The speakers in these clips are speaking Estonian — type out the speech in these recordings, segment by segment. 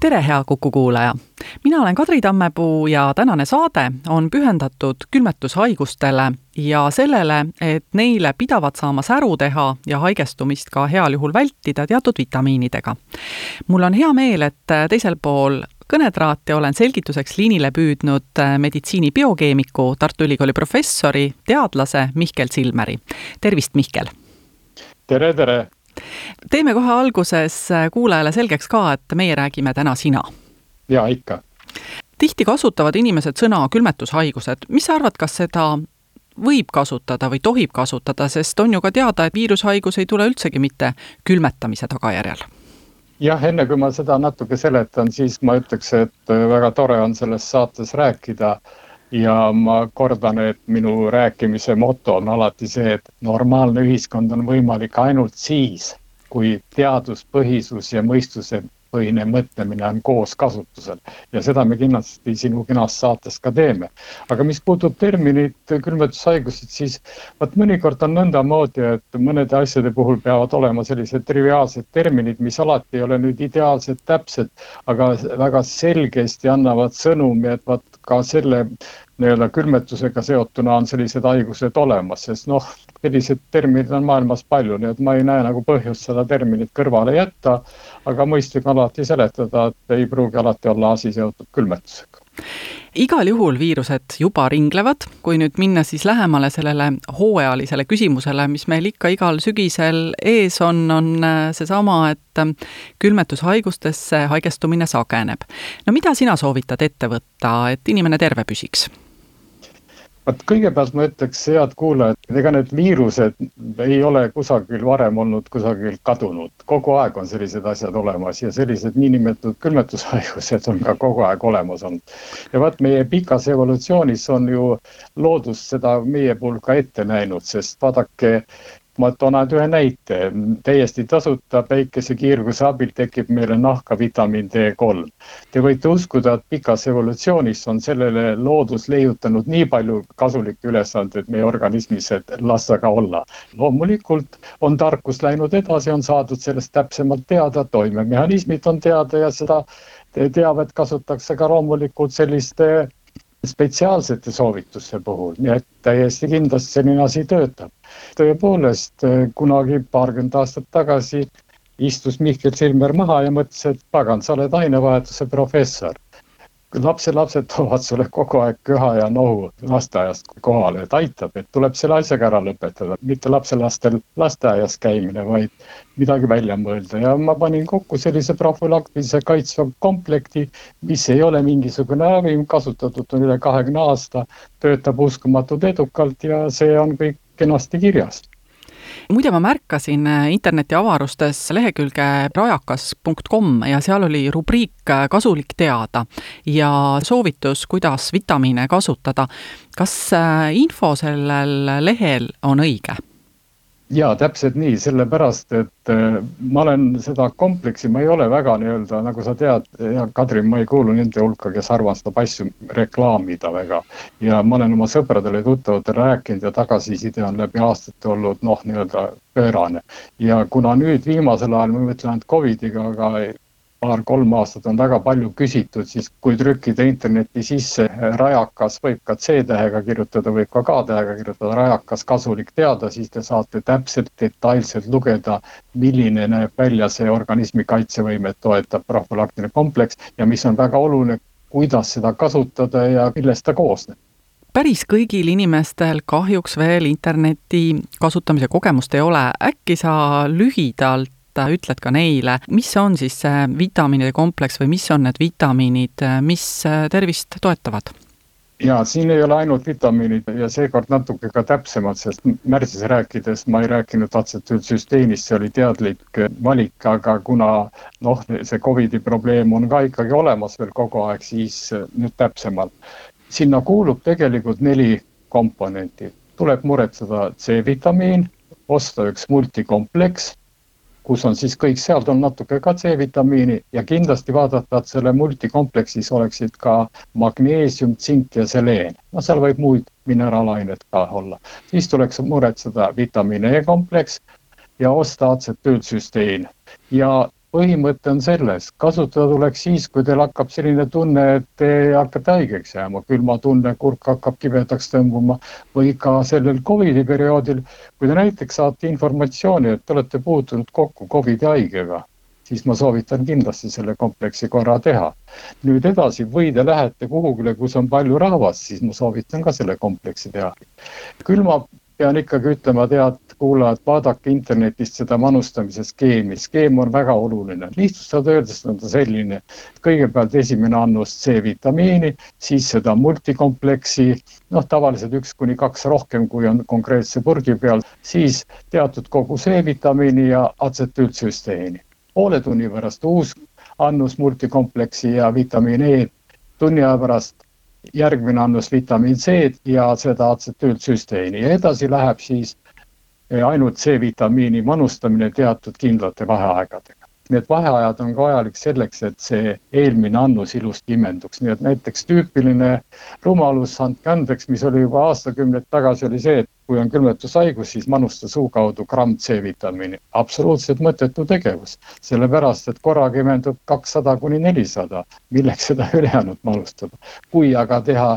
tere, hea Kuku kuulaja! mina olen Kadri Tammepuu ja tänane saade on pühendatud külmetushaigustele ja sellele, et neile pidavat saama säru teha ja haigestumist ka heal juhul vältida teatud vitamiinidega. mul on hea meel, et teisel pool kõnetraati olen selgituseks liinile püüdnud meditsiini biokeemiku, Tartu Ülikooli professori, teadlase Mihkel Silmeri. tervist, Mihkel! tere, tere! Teeme kohe alguses kuulajale selgeks ka, et meie räägime täna sina. jaa, ikka. tihti kasutavad inimesed sõna külmetushaigused, mis sa arvad, kas seda võib kasutada või tohib kasutada, sest on ju ka teada, et viirushaigus ei tule üldsegi mitte külmetamise tagajärjel? jah, enne kui ma seda natuke seletan, siis ma ütleks, et väga tore on selles saates rääkida ja ma kordan, et minu rääkimise moto on alati see, et normaalne ühiskond on võimalik ainult siis, kui teaduspõhisus ja mõistuse põhine mõtlemine on koos kasutusel ja seda me kindlasti sinu kenas saates ka teeme. aga mis puutub terminit külmetushaigused, siis vot mõnikord on nõndamoodi, et mõnede asjade puhul peavad olema sellised triviaalsed terminid, mis alati ei ole nüüd ideaalselt täpsed, aga väga selgesti annavad sõnumi, et vot ka selle nii-öelda külmetusega seotuna on sellised haigused olemas, sest noh, selliseid termineid on maailmas palju, nii et ma ei näe nagu põhjust seda terminit kõrvale jätta. aga mõistlik on alati seletada, et ei pruugi alati olla asi seotud külmetusega igal juhul viirused juba ringlevad, kui nüüd minna siis lähemale sellele hooajalisele küsimusele, mis meil ikka igal sügisel ees on, on äh, seesama, et äh, külmetushaigustesse haigestumine sageneb. no mida sina soovitad ette võtta, et inimene terve püsiks? Vot kõigepealt ma ütleks, head kuulajad, ega need viirused ei ole kusagil varem olnud kusagil kadunud, kogu aeg on sellised asjad olemas ja sellised niinimetatud külmetushaigused on ka kogu aeg olemas olnud. ja vot meie pikas evolutsioonis on ju loodus seda meie puhul ka ette näinud, sest vaadake, ma toon ainult ühe näite, täiesti tasuta päikesekiirguse abil tekib meile nahka vitamiin D3. Te võite uskuda, et pikas evolutsioonis on sellele loodus leiutanud nii palju kasulikke ülesandeid meie organismis, et las aga olla. loomulikult on tarkus läinud edasi, on saadud sellest täpsemalt teada, toimemehhanismid on teada ja seda teavet kasutatakse ka loomulikult selliste spetsiaalsete soovituste puhul, nii et täiesti kindlasti selline asi töötab. tõepoolest, kunagi paarkümmend aastat tagasi istus Mihkel Silmer maha ja mõtles, et pagan, sa oled ainevahetuse professor lapselapsed toovad sulle kogu aeg köha ja nohu lasteaiast kohale, et aitab, et tuleb selle asjaga ära lõpetada, mitte lapselastel lasteaias käimine, vaid midagi välja mõelda. Ja ma panin kokku sellise profülaktilise kaitsva komplekti, mis ei ole mingisugune ravim, kasutatud on üle kahekümne aasta, töötab uskumatult edukalt ja see on kõik kenasti kirjas muide, ma märkasin äh, internetiavarustes lehekülge rajakas.com ja seal oli rubriik äh, Kasulik teada ja soovitus, kuidas vitamiine kasutada. kas äh, info sellel lehel on õige? Jaa, täpselt nii, sellepärast et äh, ma olen seda kompleksi, ma ei ole väga nii-öelda, nagu sa tead, hea Kadri, ma ei kuulu nende hulka, kes armastab asju reklaamida väga. ja ma olen oma sõpradele ja tuttavatele rääkinud ja tagasiside on läbi aastate olnud noh, nii-öelda pöörane. ja kuna nüüd viimasel ajal, ma mõtlen ainult Covidiga, aga paar-kolm aastat on väga palju küsitud, siis kui trükkida internetti sisse rajakas, võib ka C-tähega kirjutada, võib ka K-tähega kirjutada, rajakas kasulik teada, siis te saate täpselt detailselt lugeda, milline näeb välja see organismi kaitsevõimet toetav profülaktiline kompleks ja mis on väga oluline, kuidas seda kasutada ja millest ta koosneb. Päris kõigil inimestel kahjuks veel interneti kasutamise kogemust ei ole, äkki sa lühidalt ütled ka neile, mis on siis see vitamiinide kompleks või mis on need vitamiinid, mis tervist toetavad? ja siin ei ole ainult vitamiinid ja seekord natuke ka täpsemalt, sest märtsis rääkides ma ei rääkinud atsetiilsüsteenist, see oli teadlik valik, aga kuna noh, see Covidi probleem on ka ikkagi olemas veel kogu aeg, siis nüüd täpsemalt. sinna kuulub tegelikult neli komponenti, tuleb muretseda C-vitamiin, osta üks multikompleks, kus on siis kõik, sealt on natuke ka C-vitamiini ja kindlasti vaadata, et selle multikompleksis oleksid ka magneesium, tsink ja seleen. no seal võib muid mineraalaineid ka olla. siis tuleks muretseda vitamiin E kompleks ja osta atsetüülsüstein ja põhimõte on selles, kasutada tuleks siis, kui teil hakkab selline tunne, et te hakkate haigeks jääma, külmatunne, kurk hakkab kibedaks tõmbuma või ka sellel Covidi perioodil, kui te näiteks saate informatsiooni, et te olete puutunud kokku Covidi haigega, siis ma soovitan kindlasti selle kompleksi korra teha. nüüd edasi, või te lähete kuhugile, kus on palju rahvast, siis ma soovitan ka selle kompleksi teha. külma pean ikkagi ütlema, head kuulajad, vaadake internetist seda manustamise skeemi, skeem on väga oluline, lihtsustatult öeldes on ta selline. kõigepealt esimene annus C-vitamiini, siis seda multikompleksi, noh, tavaliselt üks kuni kaks rohkem, kui on konkreetse purgi peal, siis teatud kogu C-vitamiini ja atsetüültsüsteeni. poole tunni pärast uus annus multikompleksi ja vitamiin E, tunni aja pärast järgmine annus vitamiin C-d ja seda atsetüültsüsteini ja edasi läheb siis eh, ainult C-vitamiini manustamine teatud kindlate vaheaegadega. Need vaheajad on ka vajalik selleks, et see eelmine annus ilusti imenduks, nii et näiteks tüüpiline rumalus, andke andeks, mis oli juba aastakümneid tagasi, oli see, et kui on külmetushaigus, siis manusta suu kaudu gramm C-vitamiini. absoluutselt mõttetu tegevus, sellepärast et korraga imendub kakssada kuni nelisada, milleks seda ülejäänud manustada. kui aga teha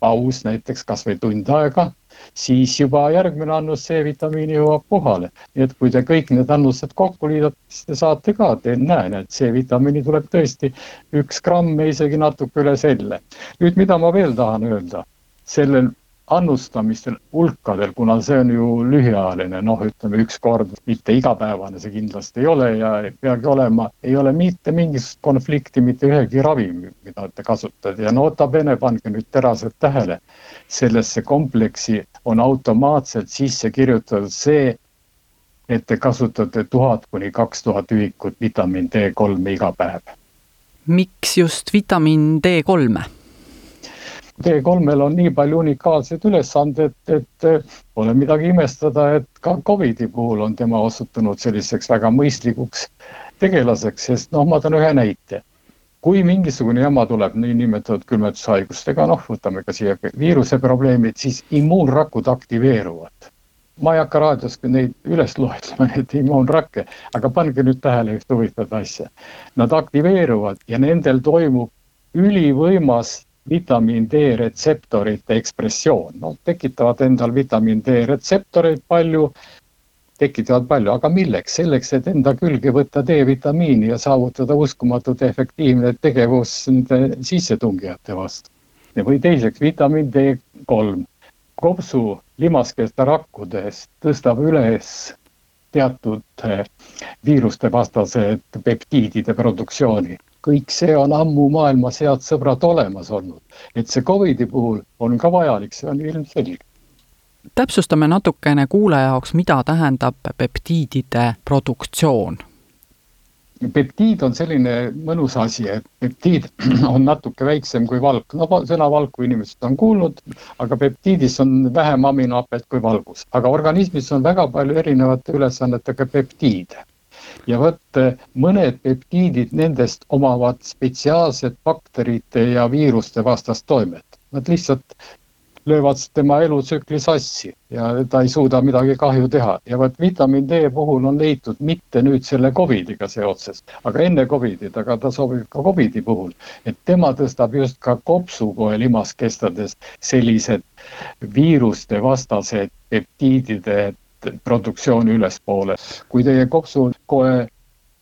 paus näiteks kasvõi tund aega siis juba järgmine annus C-vitamiini jõuab kohale. nii et kui te kõik need annused kokku liidate, siis te saate ka, te näe, näed, C-vitamiini tuleb tõesti üks gramm ja isegi natuke üle selle. nüüd, mida ma veel tahan öelda, sellel annustamistel hulkadel, kuna see on ju lühiajaline, noh, ütleme üks kord, mitte igapäevane see kindlasti ei ole ja ei peagi olema, ei ole mitte mingisugust konflikti mitte ühegi ravimi, mida te kasutate ja nota bene, pange nüüd teraselt tähele. sellesse kompleksi on automaatselt sisse kirjutatud see, et te kasutate tuhat kuni kaks tuhat ühikut vitamiin D kolme iga päev. miks just vitamiin D kolme? T3-l on nii palju unikaalseid ülesandeid, et pole midagi imestada, et ka Covidi puhul on tema osutunud selliseks väga mõistlikuks tegelaseks, sest noh, ma toon ühe näite. kui mingisugune jama tuleb niinimetatud külmetushaigustega, noh, võtame ka siia viiruse probleemid, siis immuunrakud aktiveeruvad. ma ei hakka raadios neid üles loetlema, neid immuunrakke, aga pange nüüd tähele ühte huvitavat asja. Nad aktiveeruvad ja nendel toimub ülivõimas vitamiin D retseptorite ekspressioon, noh, tekitavad endal vitamiin D retseptoreid palju, tekitavad palju, aga milleks, selleks, et enda külge võtta D-vitamiini ja saavutada uskumatult efektiivne tegevus nende sissetungijate vastu. või teiseks vitamiin D kolm, kopsu limaskeste rakkudes tõstab üles teatud eh, viiruste vastased peptiidide produktsiooni kõik see on ammu maailmas, head sõbrad, olemas olnud. et see Covidi puhul on ka vajalik, see on ilmselge. täpsustame natukene kuulaja jaoks, mida tähendab peptiidide produktsioon peptiid on selline mõnus asi, et peptiid on natuke väiksem kui valk, no sõna valku inimesed on kuulnud, aga peptiidis on vähem aminohapet kui valgus, aga organismis on väga palju erinevate ülesannetega peptiide ja vot mõned peptiidid nendest omavad spetsiaalset bakterite ja viiruste vastast toimet. Nad lihtsalt löövad tema elutsükli sassi ja ta ei suuda midagi kahju teha ja vot vitamiin D puhul on leitud mitte nüüd selle Covidiga seoses, aga enne Covidit, aga ta sobib ka Covidi puhul, et tema tõstab just ka kopsukoe limaskestades sellised viiruste vastased peptiidide produktsiooni ülespoole. kui teie kopsukoe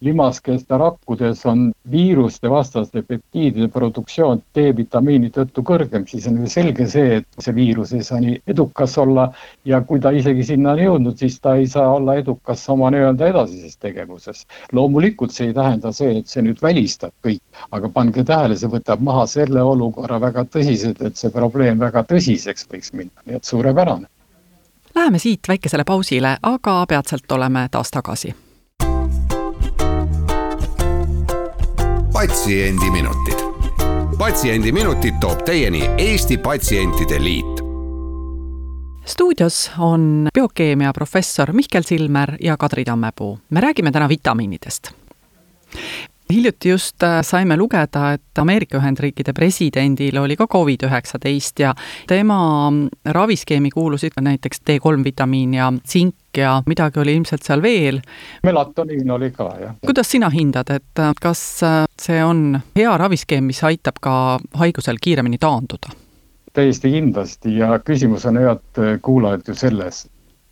limaskeste rakkudes on viiruste vastaste peptiidide produktsioon D-vitamiini tõttu kõrgem, siis on ju selge see, et see viirus ei saa nii edukas olla ja kui ta isegi sinna on jõudnud, siis ta ei saa olla edukas oma nii-öelda edasises tegevuses. loomulikult see ei tähenda see, et see nüüd välistab kõik, aga pange tähele, see võtab maha selle olukorra väga tõsiselt, et see probleem väga tõsiseks võiks minna, nii et suurepärane Läheme siit väikesele pausile, aga peatselt oleme taas tagasi. patsiendiminutid. patsiendiminutid toob teieni Eesti Patsientide Liit stuudios on biokeemia professor Mihkel Silmer ja Kadri Tammepuu. me räägime täna vitamiinidest hiljuti just äh, saime lugeda, et Ameerika Ühendriikide presidendil oli ka Covid-19 ja tema raviskeemi kuulusid näiteks D3 vitamiin ja tsink ja midagi oli ilmselt seal veel. melatoniin oli ka, jah. kuidas sina hindad, et äh, kas äh, see on hea raviskeem, mis aitab ka haigusel kiiremini taanduda? täiesti kindlasti ja küsimus on head kuulajad ju selles,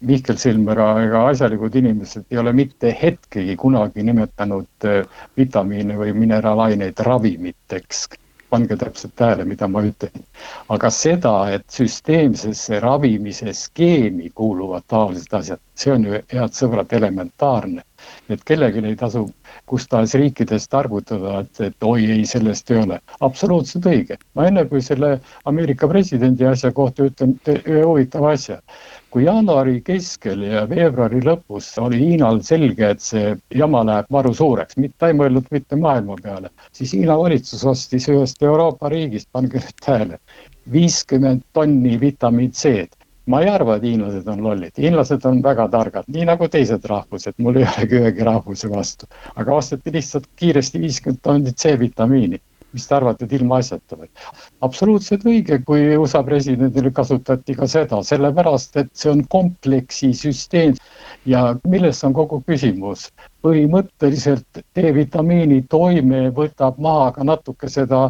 Mihkel Silmera ega asjalikud inimesed ei ole mitte hetkegi kunagi nimetanud äh, vitamiine või mineraalaineid ravimiteks. pange täpselt tähele, mida ma ütlen. aga seda, et süsteemsesse ravimise skeemi kuuluvad taolised asjad, see on ju, head sõbrad, elementaarne. et kellelgi ei tasu kus tahes riikidest arvutada, et, et oi ei, sellest ei ole. absoluutselt õige. ma enne kui selle Ameerika presidendi asja kohta ütlen ühe huvitava asja kui jaanuari keskel ja veebruari lõpus oli Hiinal selge, et see jama läheb maru suureks, mitte ei mõelnud mitte maailma peale, siis Hiina valitsus ostis ühest Euroopa riigist, pange nüüd tähele, viiskümmend tonni vitamiin C-d ma ei arva, et hiinlased on lollid, hiinlased on väga targad, nii nagu teised rahvused, mul ei olegi ühegi rahvuse vastu. aga osteti lihtsalt kiiresti viiskümmend tonni C-vitamiini mis te arvate, et ilmaasjata või? absoluutselt õige, kui USA presidendil kasutati ka seda, sellepärast et see on kompleksi süsteem ja milles on kogu küsimus? põhimõtteliselt D-vitamiini toime võtab maha ka natuke seda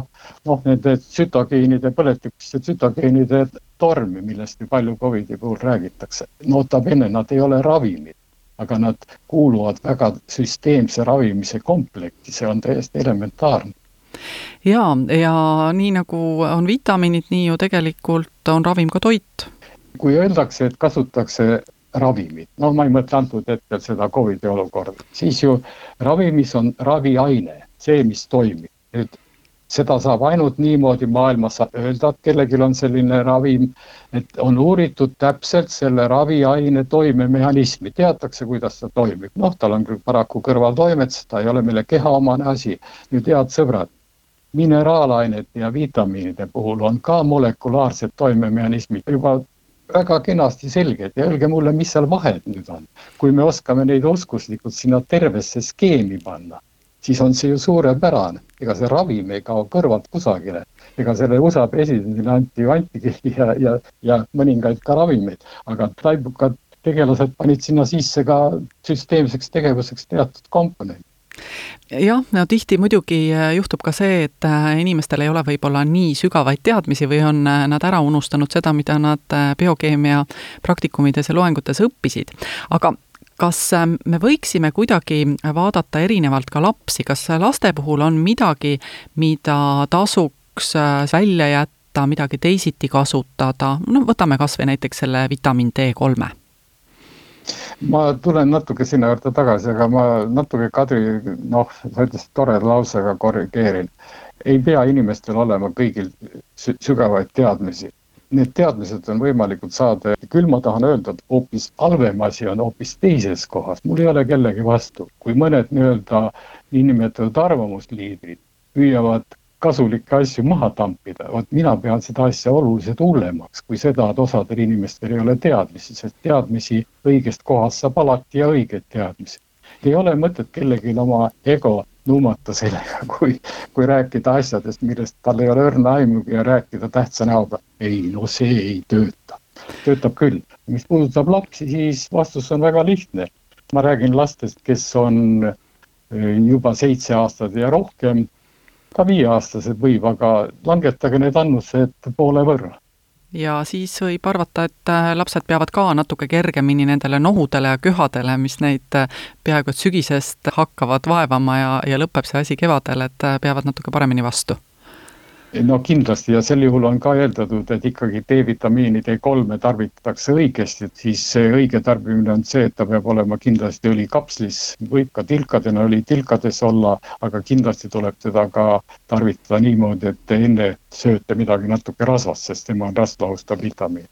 noh, nende tsütogeenide, põletikust ja tsütogeenide tormi, millest ju palju Covidi puhul räägitakse. nota bene, nad ei ole ravimid aga nad kuuluvad väga süsteemse ravimise komplekti, see on täiesti elementaarne jaa, ja nii nagu on vitamiinid, nii ju tegelikult on ravim ka toit. kui öeldakse, et kasutatakse ravimit, no ma ei mõtle antud hetkel seda Covidi olukorda, siis ju ravimis on raviaine, see, mis toimib. nüüd seda saab ainult niimoodi maailmas öelda, et kellelgi on selline ravim, et on uuritud täpselt selle raviaine toimemehhanismi, teatakse, kuidas ta toimib. noh, tal on küll paraku kõrvaltoimed, seda ei ole meile kehaomane asi. nüüd head sõbrad, mineraalainete ja vitamiinide puhul on ka molekulaarsed toimemehhanismid juba väga kenasti selged ja öelge mulle, mis seal vahet nüüd on. kui me oskame neid oskuslikult sinna tervesse skeemi panna, siis on see ju suurepärane, ega see ravim ei kao kõrvalt kusagile. ega selle USA presidendile anti ju antikehvi ja, ja, ja mõningaid ka ravimeid, aga taibukad tegelased panid sinna sisse ka süsteemseks tegevuseks teatud komponendid jah, no tihti muidugi äh, juhtub ka see, et äh, inimestel ei ole võib-olla nii sügavaid teadmisi või on äh, nad ära unustanud seda, mida nad biokeemia praktikumides ja loengutes õppisid. aga kas me võiksime kuidagi vaadata erinevalt ka lapsi, kas laste puhul on midagi, mida tasuks välja jätta, midagi teisiti kasutada, no võtame kas või näiteks selle vitamiin D3 ma tulen natuke sinna juurde tagasi, aga ma natuke Kadri, noh, sa ütlesid toreda lausega, korrigeerin. ei pea inimestel olema kõigil sügavaid teadmisi. Need teadmised on võimalikud saada, küll ma tahan öelda, et hoopis halvem asi on hoopis teises kohas, mul ei ole kellegi vastu, kui mõned nii-öelda niinimetatud arvamusliidrid püüavad kasulikke asju maha tampida, vot mina pean seda asja oluliselt hullemaks kui seda, et osadel inimestel ei ole teadmisi, sest teadmisi õigest kohast saab alati ja õigeid teadmisi. ei ole mõtet kellelgi oma ego nuumata sellega, kui, kui rääkida asjadest, millest tal ei ole õrna aimugi ja rääkida tähtsa näoga. ei, no see ei tööta. töötab küll. mis puudutab lapsi, siis vastus on väga lihtne. ma räägin lastest, kes on eh, juba seitse aastat ja rohkem ka viieaastased võib, aga langetage need annused poole võrra. Ja siis võib arvata, et äh, lapsed peavad ka natuke kergemini nendele nohudele ja köhadele, mis neid äh, peaaegu et sügisest hakkavad vaevama ja, ja lõpeb see asi kevadel, et äh, peavad natuke paremini vastu no kindlasti ja sel juhul on ka eeldatud, et ikkagi D-vitamiini D3-e tarvitatakse õigesti, et siis õige tarbimine on see, et ta peab olema kindlasti õlikapslis, võib ka tilkadena õli tilkades olla, aga kindlasti tuleb teda ka tarvitada niimoodi, et enne sööte midagi natuke rasvast, sest tema on rasvlahustav vitamiin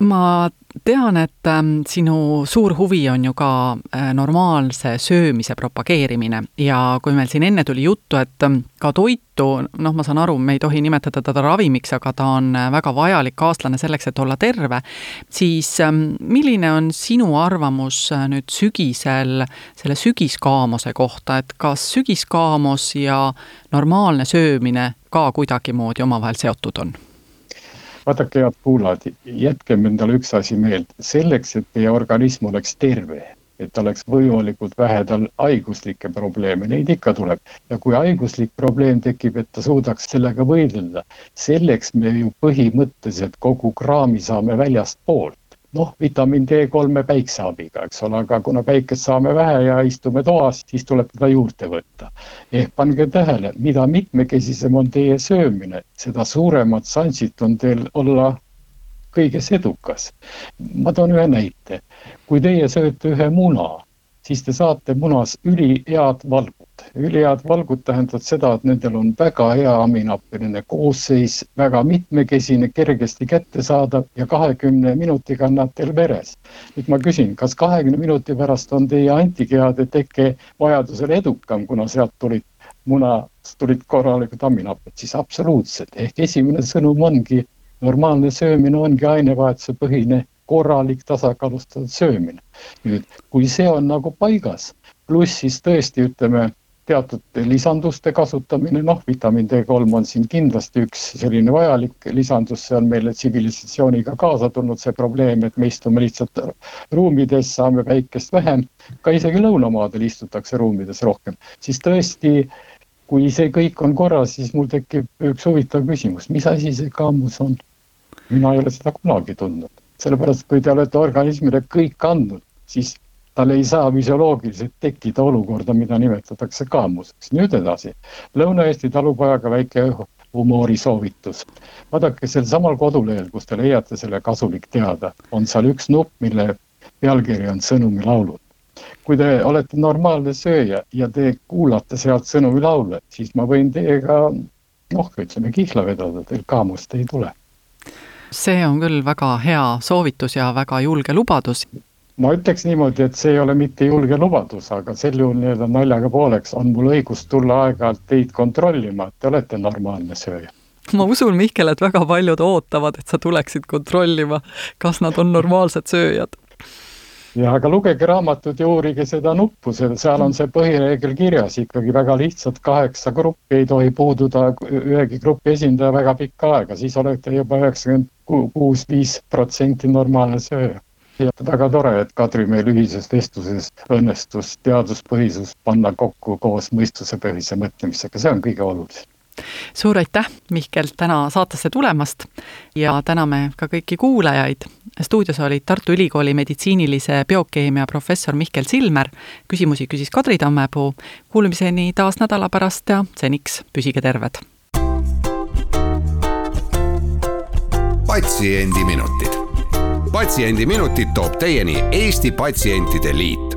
ma tean, et ähm, sinu suur huvi on ju ka äh, normaalse söömise propageerimine ja kui meil siin enne tuli juttu, et ähm, ka toitu, noh, ma saan aru, me ei tohi nimetada teda ravimiks, aga ta on äh, väga vajalik kaaslane selleks, et olla terve, siis ähm, milline on sinu arvamus äh, nüüd sügisel selle sügiskaamuse kohta, et kas sügiskaamos ja normaalne söömine ka kuidagimoodi omavahel seotud on? Vaadake, head kuulajad, jätkem endale üks asi meelde, selleks, et teie organism oleks terve, et oleks võimalikult vähe tal haiguslikke probleeme, neid ikka tuleb. ja kui haiguslik probleem tekib, et ta suudaks sellega võidelda, selleks me ju põhimõtteliselt kogu kraami saame väljastpoolt noh, vitamiin D3-e päikse abiga, eks ole, aga kuna päikest saame vähe ja istume toas, siis tuleb teda juurde võtta. ehk pange tähele, mida mitmekesisem on teie söömine, seda suuremad šansid on teil olla kõiges edukas. ma toon ühe näite. kui teie sööte ühe muna, siis te saate munas ülihead valgu ülihead valgud tähendavad seda, et nendel on väga hea aminohappeline koosseis, väga mitmekesine, kergesti kättesaadav ja kahekümne minutiga on nad teil veres. nüüd ma küsin, kas kahekümne minuti pärast on teie antikehade teke vajadusel edukam, kuna sealt tulid munast tulid korralikud aminohaped, siis absoluutselt, ehk esimene sõnum ongi, normaalne söömine ongi ainevahetuse põhine korralik tasakaalustatud söömine. nüüd, kui see on nagu paigas, pluss siis tõesti ütleme teatud lisanduste kasutamine, noh, vitamiin D3 on siin kindlasti üks selline vajalik lisandus, see on meile tsivilisatsiooniga kaasa tulnud, see probleem, et me istume lihtsalt ruumides, saame päikest vähem, ka isegi lõunamaadel istutakse ruumides rohkem, siis tõesti, kui see kõik on korras, siis mul tekib üks huvitav küsimus, mis asi see kaamus on? mina ei ole seda kunagi tundnud, sellepärast kui te olete organismile kõik andnud, siis tal ei saa füsioloogiliselt tekkida olukorda, mida nimetatakse kaamuseks. nüüd edasi, Lõuna-Eesti talupojaga väike huumoorisoovitus. vaadake, sel samal kodulehel, kus te leiate selle kasulik teada, on seal üks nupp, mille pealkiri on sõnumilaulud. kui te olete normaalne sööja ja te kuulate sealt sõnumilaule, siis ma võin teiega noh, ütleme kihla vedada, teil kaamust ei tule see on küll väga hea soovitus ja väga julge lubadus. Ma ütleks niimoodi, et see ei ole mitte julge lubadus, aga sel juhul nii-öelda naljaga pooleks on mul õigus tulla aeg-ajalt teid kontrollima, et te olete normaalne sööja. Ma usun, Mihkel, et väga paljud ootavad, et sa tuleksid kontrollima, kas nad on normaalsed sööjad. Ja aga lugege raamatut ja uurige seda nuppu, seal on see põhireegel kirjas. Ikkagi väga lihtsalt, kaheksa gruppi ei tohi puududa ühegi grupi esindaja väga pikka aega, siis olete juba üheksakümmend kuus, viis protsenti normaalne sööja. Ja väga tore, et Kadri meil ühises vestluses õnnestus teaduspõhisus panna kokku koos mõistusepõhise mõtlemisega, see on kõige olulisem suur aitäh, Mihkel, täna saatesse tulemast ja täname ka kõiki kuulajaid. stuudios olid Tartu Ülikooli meditsiinilise biokeemia professor Mihkel Silmer, küsimusi küsis Kadri Tammepuu. Kuulmiseni taas nädala pärast ja seniks püsige terved. patsiendiminutid Patsiendiminutid toob teieni Eesti Patsientide Liit